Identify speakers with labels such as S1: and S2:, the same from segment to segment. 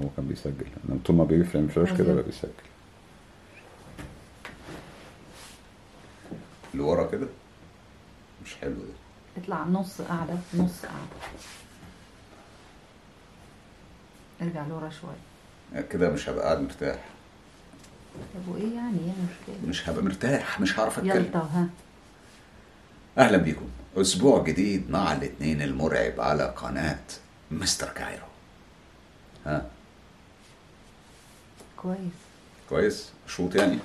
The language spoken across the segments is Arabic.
S1: هو كان بيسجل. أنا طول ما بيفرم فلاش كده. بقى بيسجل. اللي ورا كده؟ مش حلو ده.
S2: اطلع نص قاعدة نص قاعدة. ارجع لورا شوية.
S1: كده مش هبقى قاعد مرتاح.
S2: طب وإيه يعني؟ إيه المشكلة؟
S1: مش هبقى مرتاح مش هعرف أتكلم.
S2: يلا ها.
S1: أهلا بيكم. أسبوع جديد مع الاثنين المرعب على قناة مستر كايرو. ها؟
S2: كويس.
S1: كويس. شوط يعني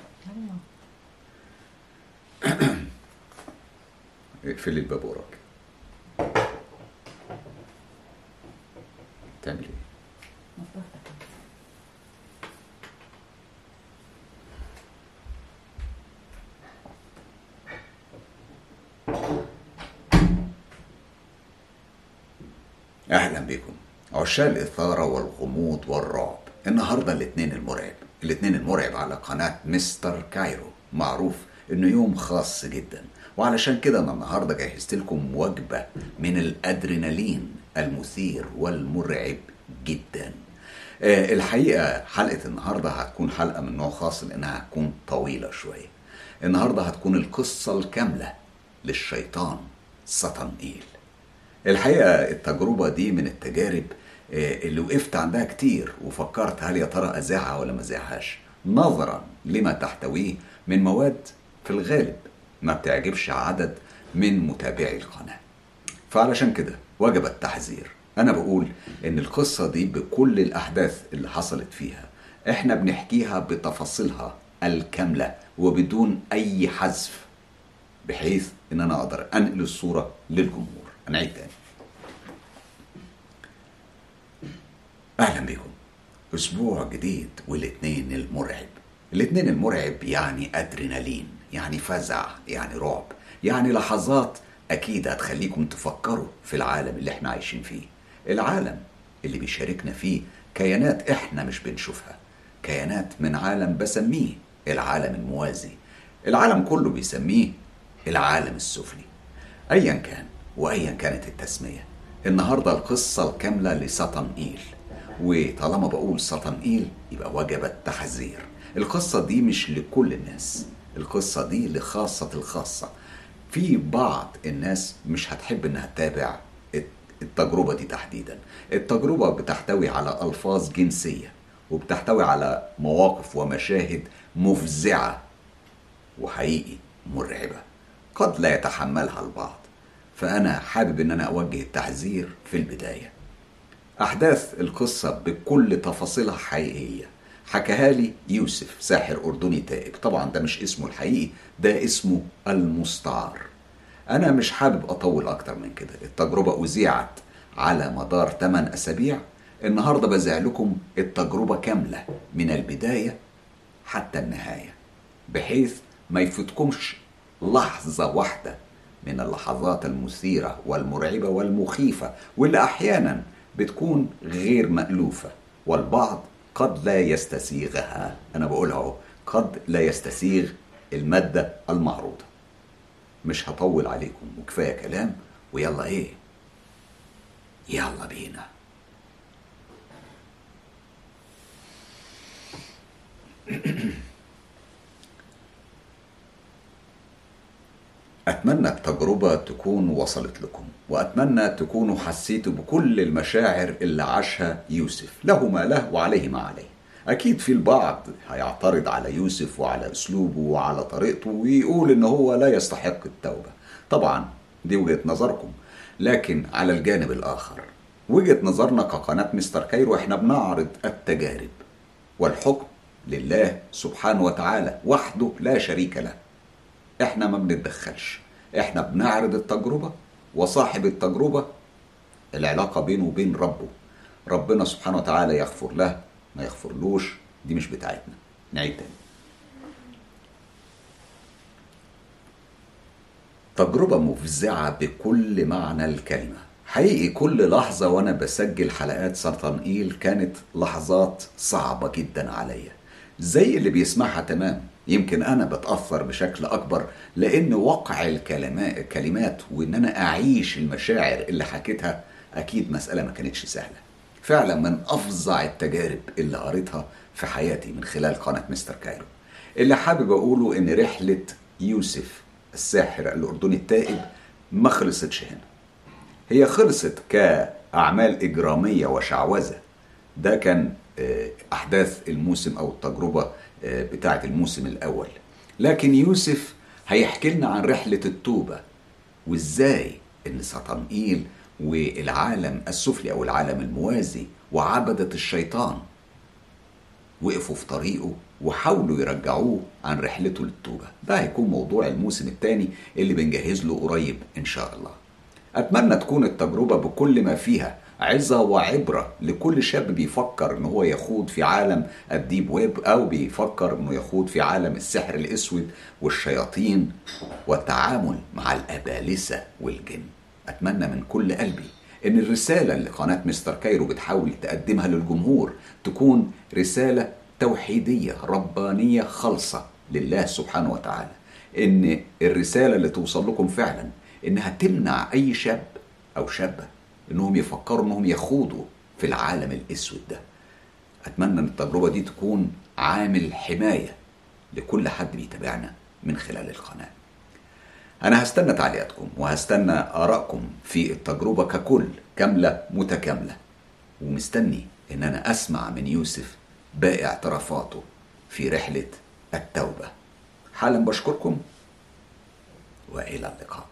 S2: يلا
S1: اقفلي الباب وراك. تعمل
S2: إيه؟
S1: أهلا بكم. عشاق الإثارة والغموض والرعب. النهارده الاثنين المرعب. الاثنين المرعب على قناة مستر كايرو. معروف إنه يوم خاص جدا. وعلشان كده أنا النهارده جهزت لكم وجبة من الأدرينالين المثير والمرعب جدا. آه، الحقيقة حلقة النهارده هتكون حلقة من نوع خاص لأنها هتكون طويلة شوية. النهارده هتكون القصة الكاملة للشيطان سطنئيل الحقيقة التجربة دي من التجارب اللي وقفت عندها كتير وفكرت هل يا ترى أذاعها ولا ما أذاعهاش. نظرا لما تحتويه من مواد في الغالب ما بتعجبش عدد من متابعي القناة. فعلشان كده وجب التحذير. أنا بقول إن القصة دي بكل الأحداث اللي حصلت فيها إحنا بنحكيها بتفاصيلها الكاملة وبدون أي حذف بحيث إن أنا أقدر أنقل الصورة للجمهور. هنعيد تاني. أهلا بكم. أسبوع جديد والاثنين المرعب. الاثنين المرعب يعني أدرينالين يعني فزع يعني رعب يعني لحظات أكيد هتخليكم تفكروا في العالم اللي إحنا عايشين فيه. العالم اللي بيشاركنا فيه كيانات إحنا مش بنشوفها. كيانات من عالم بسميه العالم الموازي. العالم كله بيسميه العالم السفلي. ايا كان وايا كانت التسمية. النهارده القصة الكاملة لسطنئيل وطالما بقول سطنئيل يبقى وجب التحذير. القصة دي مش لكل الناس القصة دي لخاصة الخاصة. في بعض الناس مش هتحب إنها تتابع التجربة دي تحديدا. التجربة بتحتوي على ألفاظ جنسية وبتحتوي على مواقف ومشاهد مفزعة وحقيقي مرعبة قد لا يتحملها البعض. فأنا حابب إن أنا أوجه التحذير في البداية. أحداث القصة بكل تفاصيلها حقيقية. حكاها لي يوسف ساحر أردني تائب طبعا ده مش اسمه الحقيقي ده اسمه المستعار. أنا مش حابب أطول أكتر من كده. التجربة أذيعت على مدار 8 أسابيع. النهاردة بذيع لكم التجربة كاملة من البداية حتى النهاية بحيث ما يفوتكمش لحظة واحدة من اللحظات المثيرة والمرعبة والمخيفة واللي أحيانا بتكون غير مألوفة والبعض قد لا يستسيغها. أنا بقولها أهو قد لا يستسيغ المادة المعروضة. مش هطول عليكم وكفاية كلام ويلا إيه؟ يلا بينا. أتمنى التجربة تكون وصلت لكم وأتمنى تكونوا حسيتوا بكل المشاعر اللي عاشها يوسف له ما له وعليه ما عليه. أكيد في البعض هيعترض على يوسف وعلى أسلوبه وعلى طريقته ويقول إن هو لا يستحق التوبة. طبعا دي وجهة نظركم لكن على الجانب الآخر وجهة نظرنا كقناة مستر كايرو إحنا بنعرض التجارب والحكم لله سبحانه وتعالى وحده لا شريك له. إحنا ما بنتدخلش. إحنا بنعرض التجربة وصاحب التجربة العلاقة بينه وبين ربه. ربنا سبحانه وتعالى يغفر له ما يغفرلوش دي مش بتاعتنا. نعيد تاني. تجربة مفزعة بكل معنى الكلمة. حقيقي كل لحظة وأنا بسجل حلقات سرطانئيل كانت لحظات صعبة جدا عليا. زي اللي بيسمعها تمام. يمكن أنا بتأثر بشكل أكبر لأن وقع الكلمات, وإن أنا أعيش المشاعر اللي حكيتها أكيد مسألة ما كانتش سهلة. فعلا من أفظع التجارب اللي قريتها في حياتي من خلال قناة مستر كايرو. اللي حابب أقوله إن رحلة يوسف الساحر الأردني التائب ما خلصتش هنا. هي خلصت كأعمال إجرامية وشعوذة. ده كان أحداث الموسم أو التجربة آه، بتاعة الموسم الأول. لكن يوسف هيحكي لنا عن رحلة التوبة وإزاي إن سطنئيل والعالم السفلي أو العالم الموازي وعبدة الشيطان وقفوا في طريقه وحاولوا يرجعوه عن رحلته للتوبة. ده هيكون موضوع الموسم الثاني اللي بنجهز له قريب إن شاء الله. أتمنى تكون التجربة بكل ما فيها عظة وعبرة لكل شاب بيفكر إن هو يخوض في عالم الديب ويب أو بيفكر إنه يخوض في عالم السحر الأسود والشياطين والتعامل مع الأبالسة والجن. أتمنى من كل قلبي إن الرسالة اللي قناة مستر كايرو بتحاول تقدمها للجمهور تكون رسالة توحيدية ربانية خالصة لله سبحانه وتعالى. إن الرسالة اللي توصل لكم فعلا إنها تمنع أي شاب أو شابة إنهم يفكروا إنهم يخوضوا في العالم الأسود ده. أتمنى إن التجربة دي تكون عامل حماية لكل حد بيتابعنا من خلال القناة. أنا هستنى تعليقاتكم وهستنى آرائكم في التجربة ككل كاملة متكاملة. ومستني إن أنا أسمع من يوسف باقي اعترافاته في رحلة التوبة. حالا بشكركم وإلى اللقاء.